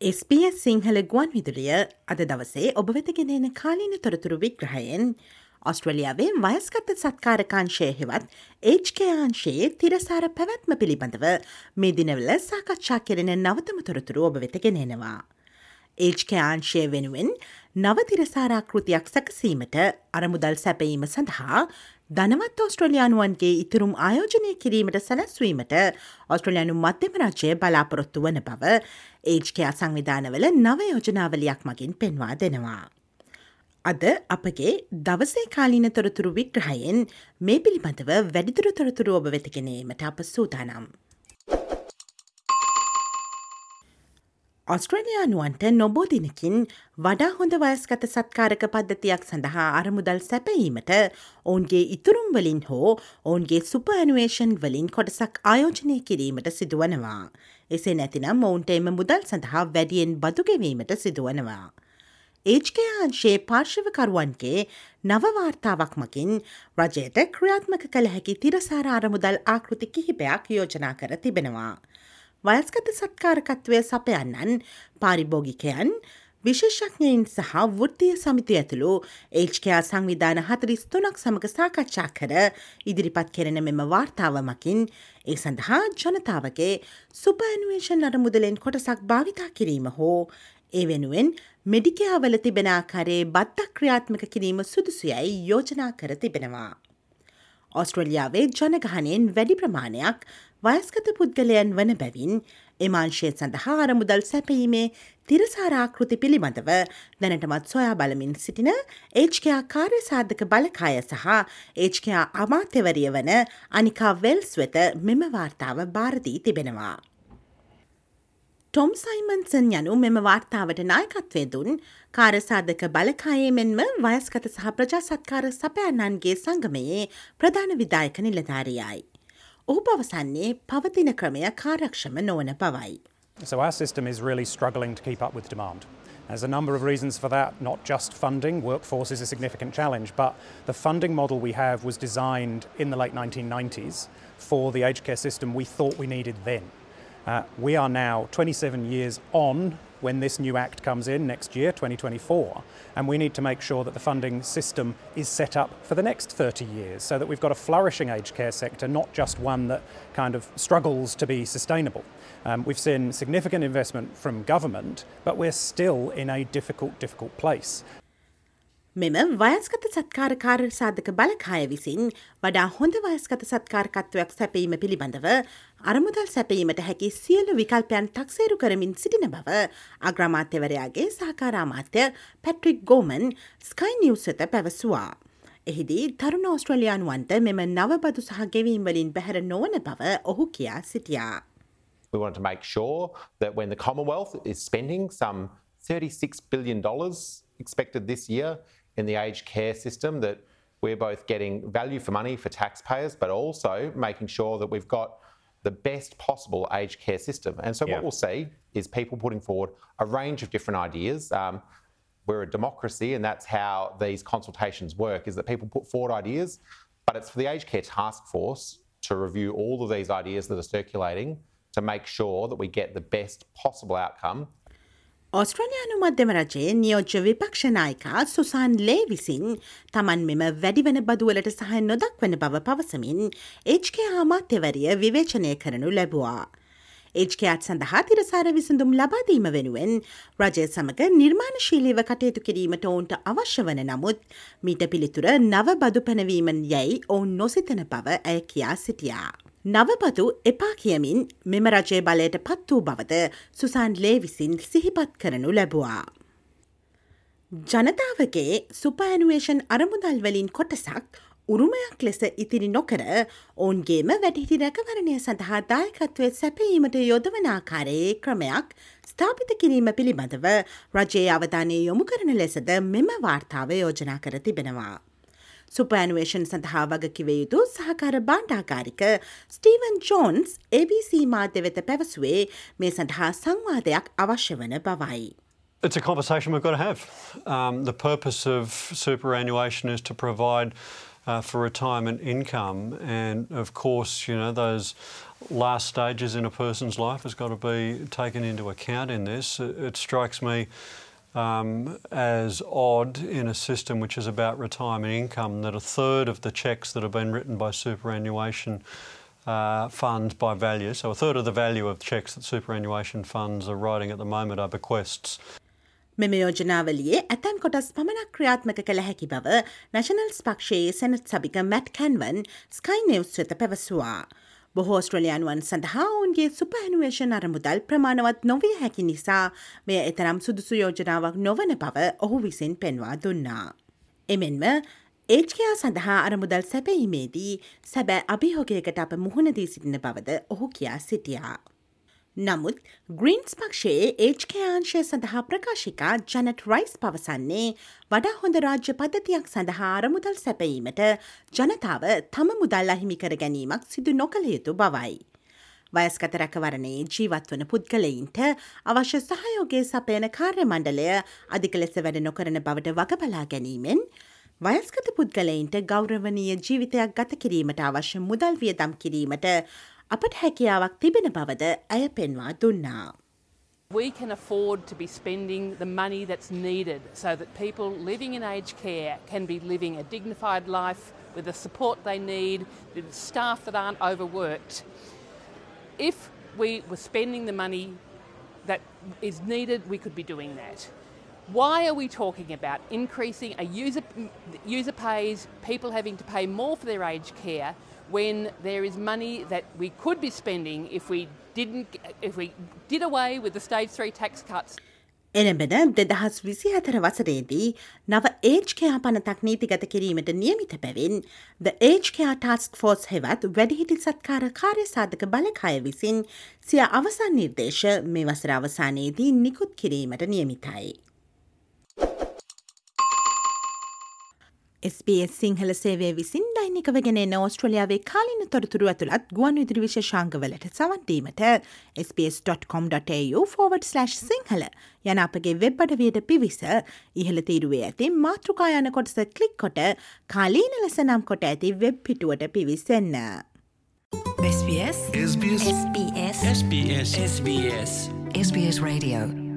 SBS Sinhala ගුවන් විදුලිය අද දවසේ ඔබ වෙතගෙනෙන කාලීන තොරතුරු විග්‍රහයෙන් ඔස්ට්‍රලියාවේ වයස්ගත සත්කාරකාංශය හෙවත් ඒජ්කයාංශයේ තිරසාර පැවැත්ම පිළිබඳව මේ දිනවල සාකච්ඡා කෙරෙන නවතම තොරතුරු ඔබ වෙතගෙනෙනවා. ඒජ්කයාංශය වෙනුවෙන් නවතිරසාරාකෘතියක් සැකසීමට අරමුදල් සැපීම සඳහා ධනවත් ඔස්ට්‍රලයානුවන්ගේ ඉතුරුම් ආයෝජනය කිරීමට සැලැස්වීමට ඔස්ට්‍රලයානු මධ්‍යම රජය බලාපොරොත්තු වන බව ඒජ්කයා සංවිධානවල නවයෝජනාවලයක් මගින් පෙන්වා දෙනවා. අද අපගේ දවසේ කාලීන තොරතුරු විග්‍රහයෙන් මේ පිළිබඳව වැඩිදුර තොරතුරු ඔබ වෙතිගෙනීමට අප සූදානම්. ඔස්ට්‍රලයානුවන්ට නොබෝදිනකින් වඩා හොඳ වයස්ගත සත්කාරක පද්ධතියක් සඳහා අරමුදල් සැපීමට ඔවුන්ගේ ඉතුරුම් වලින් හෝ ඔවුන්ගේ සුපඇනුවේෂන් වලින් කොටසක් ආයෝජනය කිරීමට සිදුවනවා. එසේ නැතිනම් ඔවුන්ට එම මුදල් සඳහා වැඩියෙන් බදුගෙවීමට සිදුවනවා. ඒජ්කයාංශයේ පාර්ශවකරුවන්ගේ නවවාර්තාවක් මකින් රජයට ක්‍රියාත්මක කළ හැකි තිරසාර අරමුදල් ආකෘති කිහිපයක් යෝජනා කර තිබෙනවා. වයස්ගත සත්කාරකත්වය සපයන්නන් පාරිභෝගිකයන් විශේෂඥයින් සහ වෘත්තිය සමිති ඇතුළු ඒච්කයා සංවිධාන හතරිස් තුනක් සමඟ සාකච්ඡා කර ඉදිරිපත් කෙරෙන මෙම වාර්තාව මකින් ඒ සඳහා ජනතාවගේ සුපඇනුවේෂන් අරමුදලෙන් කොටසක් භාවිතා කිරීම හෝ ඒ වෙනුවෙන් මෙඩිකයාවල තිබෙනාකාරයේ බත්තක් ක්‍රියාත්මක කිරීම සුදුසුයයි යෝජනා කර තිබෙනවා. ඔස්ට්‍රලියාවේ ජනගහනයෙන් වැඩි ප්‍රමාණයක් වයස්ගත පුද්ගලයන් වන බැවින් එමාංශය සඳහා අරමුදල් සැපීමේ තිරසාරාකෘති පිළිබඳව දැනටමත් සොයා බලමින් සිටින ඒච්කයා කාර්ය සාධක බලකාය සහ ඒච්කයා අමාත්‍යවරිය වන අනිකා වෙල්ස් වෙත මෙම වාර්තාව භාරදී තිබෙනවා. ටොම් සයිමන්සන් යනු මෙම වාර්තාවට නායකත්වය දුන් කාරසාධක බලකායේ මෙන්ම වයස්ගත සහ ප්‍රජාසත්කාර සපයන්නන්ගේ සංගමයේ ප්‍රධාන විදායක නිලධාරයයි. ඔහු පවසන්නේ පවතින ක්‍රමය කාරක්ෂම නොවන පවයි. So our system is really struggling to keep up with demand. There's a number of reasons for that, not just funding. Workforce is a significant challenge, but the funding model we have was designed in the late 1990s for the aged care system we thought we needed then. Uh, we are now 27 years on when this new Act comes in next year, 2024, and we need to make sure that the funding system is set up for the next 30 years so that we've got a flourishing aged care sector, not just one that kind of struggles to be sustainable. Um, we've seen significant investment from government, but we're still in a difficult, difficult place. මෙම වයස්ගත සත්කාර කාර සාධක බලකාය විසින් වඩා හොඳ වයස්ගත සත්කාරකත්වයක් සැපීම පිළිබඳව අරමුදල් සැපීමට හැකි සියලු විකල්පයන් තක්සේරු කරමින් සිටින බව අග්‍රමාත්‍යවරයාගේ සහකාරාමාත්‍ය පැට්‍රික් ගෝමන් ස්කයි නිවසත පැවසවා. එහිදී තරුණ ඔස්ට්‍රලයානුවන්ට මෙම නවබදු සහ ගෙවීම් වලින් බැහැර නොවන බව ඔහු කියා සිටියා. We want to make sure that when the Commonwealth is spending some $36 billion expected this year in the aged care system that we're both getting value for money for taxpayers, but also making sure that we've got the best possible aged care system. And so yeah. what we'll see is people putting forward a range of different ideas. Um, we're a democracy, and that's how these consultations work: is that people put forward ideas, but it's for the aged care task force to review all of these ideas that are circulating to make sure that we get the best possible outcome ඔස්ට්‍රලයානු මධ්‍යම රජයේ නියෝජ්‍ය විපක්ෂනායිකා සුසාන් ලේ විසින් තමන් මෙම වැඩිවන බදුවලට සහය නොදක් වන බව පවසමින් ඒච්කේ ආමාත්‍යවරිය විවේචනය කරනු ලැබවා. ඒජ්කයාත් සඳහා තිරසාර විසඳුම් ලබාදීම වෙනුවෙන් රජය සමඟ නිර්මාණශීලීව කටයුතු කිරීමට ඔවුන්ට අවශ්‍ය වන නමුත් මීට පිළිතුර නව බදු පැනවීමන් යැයි ඔවුන් නොසිතන බව ඇය කියා සිටියා. නවපතු එපා කියමින් මෙම රජය බලයට පත් වූ බවද සුසාන් ලේ විසින් සිහිපත් කරනු ලැබවා. ජනතාවගේ සුපඇනුවේෂන් අරමුදල්වලින් කොටසක් උරුමයක් ලෙස ඉතිරි නොකර ඔවුන්ගේම වැඩිහිටි රැකවරණය සඳහා දායකත්වය සැපීමට යොදවනාකාරයේ ක්‍රමයක් ස්ථාපිත කිරීම පිළිබඳව රජයේ අවධානය යොමු කරන ලෙසද මෙම වාර්තාව යෝජනා කර තිබෙනවා. සුපෑනුවේෂන් සඳහා වගකිව යුතු සහකාර බාණ්ඩාකාරික ස්ටීවන් ජෝන්ස් ABC මාධ්‍ය වෙත පැවසුවේ මේ සඳහා සංවාදයක් අවශ්‍ය වන බවයි. It's a conversation we've got to have. Um, the purpose of superannuation is to provide uh, for retirement income. And of course, you know, those last stages in a person's life has got to be taken into account in this. It, it strikes me um, as odd in a system which is about retirement income that a third of the cheques that have been written by superannuation uh, funds by value, so a third of the value of cheques that superannuation funds are writing at the moment are bequests. මෙම යෝජනාවලියේ ඇතැම් කොටස් පමණක් ක්‍රියාත්මක කළ හැකි බව Nationals පක්ෂයේ සැනත් සභික mat කැන්වන් sky නිවස් වෙත පැවසවා. බොහෝ ස්ට්‍රලයානුවන් සඳහා ඔවුන්ගේ සුපහනුවේෂන් අරමුදල් ප්‍රමාණවත් නොවිය හැකි නිසා මෙය එතරම් සුදුසු යෝජනාවක් නොවන බව ඔහු විසින් පෙන්වා දුන්නා. එමෙන්ම ඒජකයා සඳහා අරමුදල් සැපීමේදී සැබෑ අභිහෝගයකට අප මුහුණදී සිටින බවද ඔහු කියා සිටියා. නමුත් ග්‍රීන්ස් පක්ෂයේ ඒජ්කයාංශය සඳහා ප්‍රකාශිකා ජනට රයිස් පවසන්නේ වඩා හොඳ රාජ්‍ය පද්ධතියක් සඳහා අරමුදල් සැපීමට ජනතාව තම මුදල් අහිමි කර ගැනීමක් සිදු නොකළ යුතු බවයි. වයස්කත රැකවරණයේ ජීවත්වන පුද්ගලයින්ට අවශ්‍ය සහයෝගේ සපයන කාර්ය මණ්ඩලය අධික ලෙස වැඩ නොකරන බවට වගබලා ගැනීමෙන් වයස්කත පුද්ගලයින්ට ගෞරවනීය ජීවිතයක් ගත කිරීමට අවශ්‍ය මුදල් වියදම් කිරීමට අපට හැකියාවක් තිබෙන බවද ඇය පෙන්වා දුන්නා. We can afford to be spending the money that's needed so that people living in aged care can be living a dignified life with the support they need, the staff that aren't overworked. If we were spending the money that is needed, we could be doing that. Why are we talking about increasing a user, user pays, people having to pay more for their aged care when there is money that we could be spending if we didn't if we did away with the stage 3 tax cuts එළඹෙන දෙදහස් විසි හතර වසරේදී නව ඒජ්කයා පනතක් නීතිගත කිරීමට නියමිත පැවින් ද ඒජ්කයා ටස්ක් force හෙවත් වැඩිහිටි සත්කාර කාර්ය සාධක බලකාය විසින් සිය අවසන් නිර්දේශ මේ වසර අවසානයේදී නිකුත් කිරීමට නියමිතයි. SBS සිංහල සේවය විසින් දෛනිකව ගෙන ඕස්ට්‍රලියාවේ කාලින තොරතුරු ඇතුළත් ගුවන් විදිරි විශේෂාංගවලට සවන්දීමට SBS.com.tu සිංහල යන අපගේ වෙබ් අඩවියට පිවිස ඉහළ තීරුවේ ඇති මාතෘකා යන කොටස කලික් කොට කාලීන ලෙස නම් කොට ඇති වෙබ් පිටුවට පිවිසන්න. SBS SBS SBS SBS SBS SBS Radio